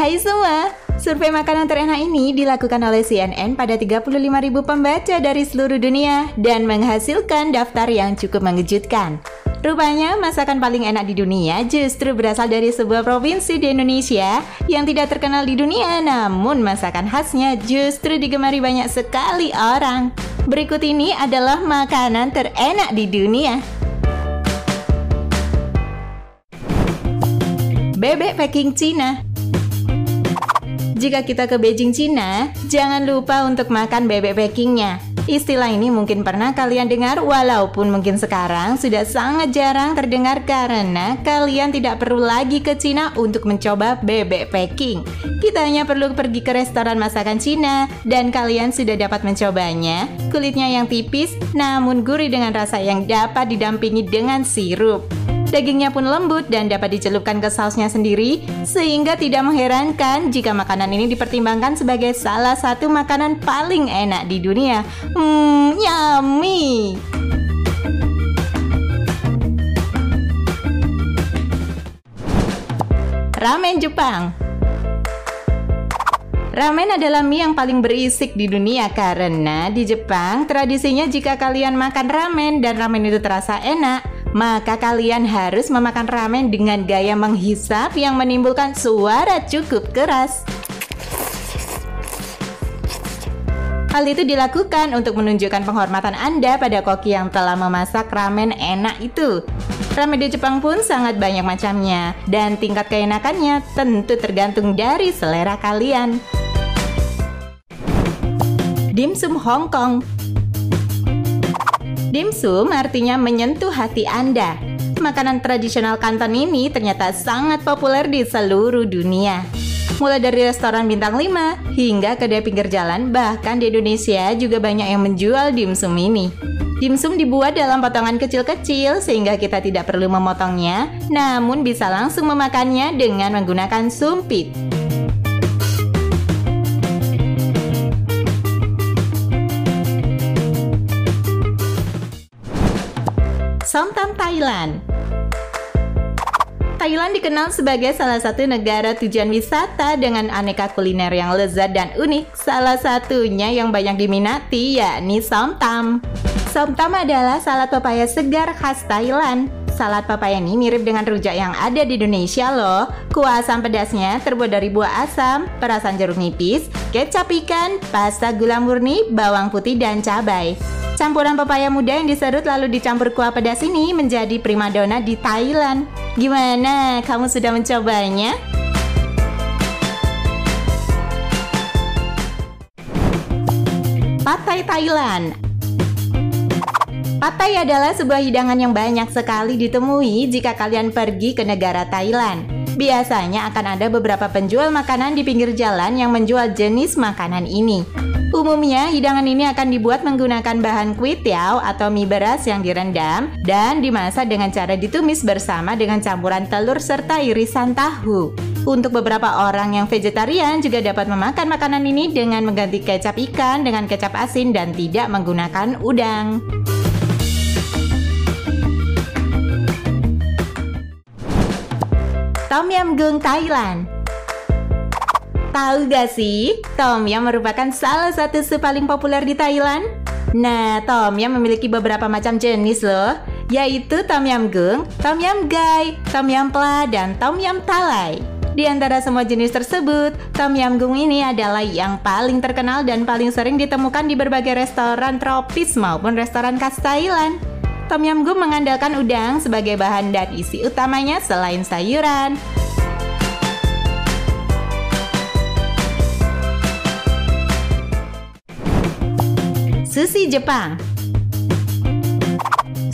Hai semua, survei makanan terenak ini dilakukan oleh CNN pada 35.000 pembaca dari seluruh dunia dan menghasilkan daftar yang cukup mengejutkan. Rupanya masakan paling enak di dunia justru berasal dari sebuah provinsi di Indonesia yang tidak terkenal di dunia namun masakan khasnya justru digemari banyak sekali orang. Berikut ini adalah makanan terenak di dunia. Bebek packing Cina jika kita ke Beijing, Cina, jangan lupa untuk makan bebek packingnya. Istilah ini mungkin pernah kalian dengar walaupun mungkin sekarang sudah sangat jarang terdengar karena kalian tidak perlu lagi ke Cina untuk mencoba bebek packing. Kita hanya perlu pergi ke restoran masakan Cina dan kalian sudah dapat mencobanya. Kulitnya yang tipis namun gurih dengan rasa yang dapat didampingi dengan sirup. Dagingnya pun lembut dan dapat dicelupkan ke sausnya sendiri, sehingga tidak mengherankan jika makanan ini dipertimbangkan sebagai salah satu makanan paling enak di dunia. Hmm, yummy! Ramen Jepang Ramen adalah mie yang paling berisik di dunia karena di Jepang tradisinya jika kalian makan ramen dan ramen itu terasa enak, maka kalian harus memakan ramen dengan gaya menghisap yang menimbulkan suara cukup keras. Hal itu dilakukan untuk menunjukkan penghormatan Anda pada koki yang telah memasak ramen enak itu. Ramen di Jepang pun sangat banyak macamnya, dan tingkat keenakannya tentu tergantung dari selera kalian. Dimsum Hong Kong Dimsum artinya menyentuh hati Anda. Makanan tradisional Kanton ini ternyata sangat populer di seluruh dunia. Mulai dari restoran bintang 5 hingga kedai pinggir jalan, bahkan di Indonesia juga banyak yang menjual dimsum ini. Dimsum dibuat dalam potongan kecil-kecil sehingga kita tidak perlu memotongnya, namun bisa langsung memakannya dengan menggunakan sumpit. Somtam Thailand Thailand dikenal sebagai salah satu negara tujuan wisata dengan aneka kuliner yang lezat dan unik. Salah satunya yang banyak diminati yakni somtam. Somtam adalah salad pepaya segar khas Thailand. Salad pepaya ini mirip dengan rujak yang ada di Indonesia loh. Kuah asam pedasnya terbuat dari buah asam, perasan jeruk nipis, kecap ikan, pasta gula murni, bawang putih, dan cabai. Campuran pepaya muda yang diserut lalu dicampur kuah pedas ini menjadi primadona di Thailand. Gimana? Kamu sudah mencobanya? Patai Thailand Patai adalah sebuah hidangan yang banyak sekali ditemui jika kalian pergi ke negara Thailand. Biasanya akan ada beberapa penjual makanan di pinggir jalan yang menjual jenis makanan ini. Umumnya, hidangan ini akan dibuat menggunakan bahan kue tiao atau mie beras yang direndam dan dimasak dengan cara ditumis bersama dengan campuran telur serta irisan tahu. Untuk beberapa orang yang vegetarian juga dapat memakan makanan ini dengan mengganti kecap ikan dengan kecap asin dan tidak menggunakan udang. Tom Yam Goong Thailand Tahu gak sih, tom yum merupakan salah satu sup paling populer di Thailand? Nah, tom yum memiliki beberapa macam jenis loh, yaitu tom yum gung, tom yum gai, tom yum pla, dan tom yum talai. Di antara semua jenis tersebut, tom yum gung ini adalah yang paling terkenal dan paling sering ditemukan di berbagai restoran tropis maupun restoran khas Thailand. Tom yum gung mengandalkan udang sebagai bahan dan isi utamanya selain sayuran, Sushi Jepang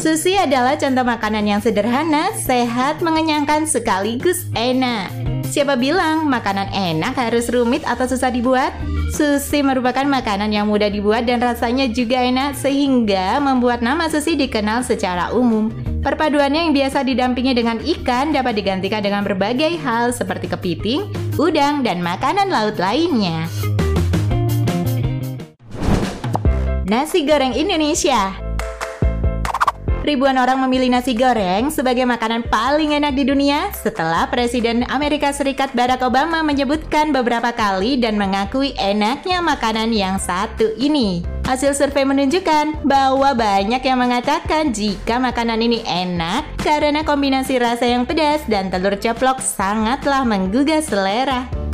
Sushi adalah contoh makanan yang sederhana, sehat, mengenyangkan, sekaligus enak. Siapa bilang makanan enak harus rumit atau susah dibuat? Sushi merupakan makanan yang mudah dibuat dan rasanya juga enak sehingga membuat nama sushi dikenal secara umum. Perpaduannya yang biasa didampingi dengan ikan dapat digantikan dengan berbagai hal seperti kepiting, udang, dan makanan laut lainnya. Nasi goreng Indonesia ribuan orang memilih nasi goreng sebagai makanan paling enak di dunia setelah Presiden Amerika Serikat Barack Obama menyebutkan beberapa kali dan mengakui enaknya makanan yang satu ini. Hasil survei menunjukkan bahwa banyak yang mengatakan jika makanan ini enak karena kombinasi rasa yang pedas dan telur ceplok sangatlah menggugah selera.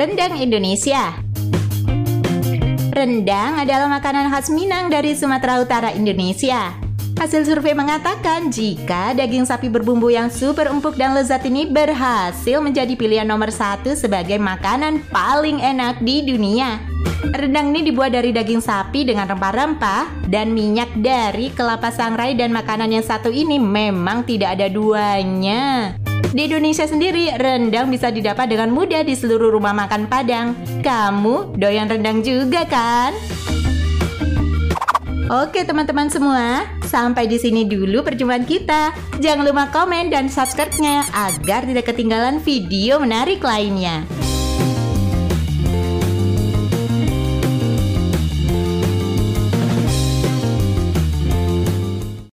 Rendang Indonesia Rendang adalah makanan khas Minang dari Sumatera Utara, Indonesia. Hasil survei mengatakan jika daging sapi berbumbu yang super empuk dan lezat ini berhasil menjadi pilihan nomor satu sebagai makanan paling enak di dunia. Rendang ini dibuat dari daging sapi dengan rempah-rempah dan minyak dari kelapa sangrai dan makanan yang satu ini memang tidak ada duanya. Di Indonesia sendiri, rendang bisa didapat dengan mudah di seluruh rumah makan Padang. Kamu doyan rendang juga kan? Oke teman-teman semua, sampai di sini dulu perjumpaan kita. Jangan lupa komen dan subscribe-nya agar tidak ketinggalan video menarik lainnya.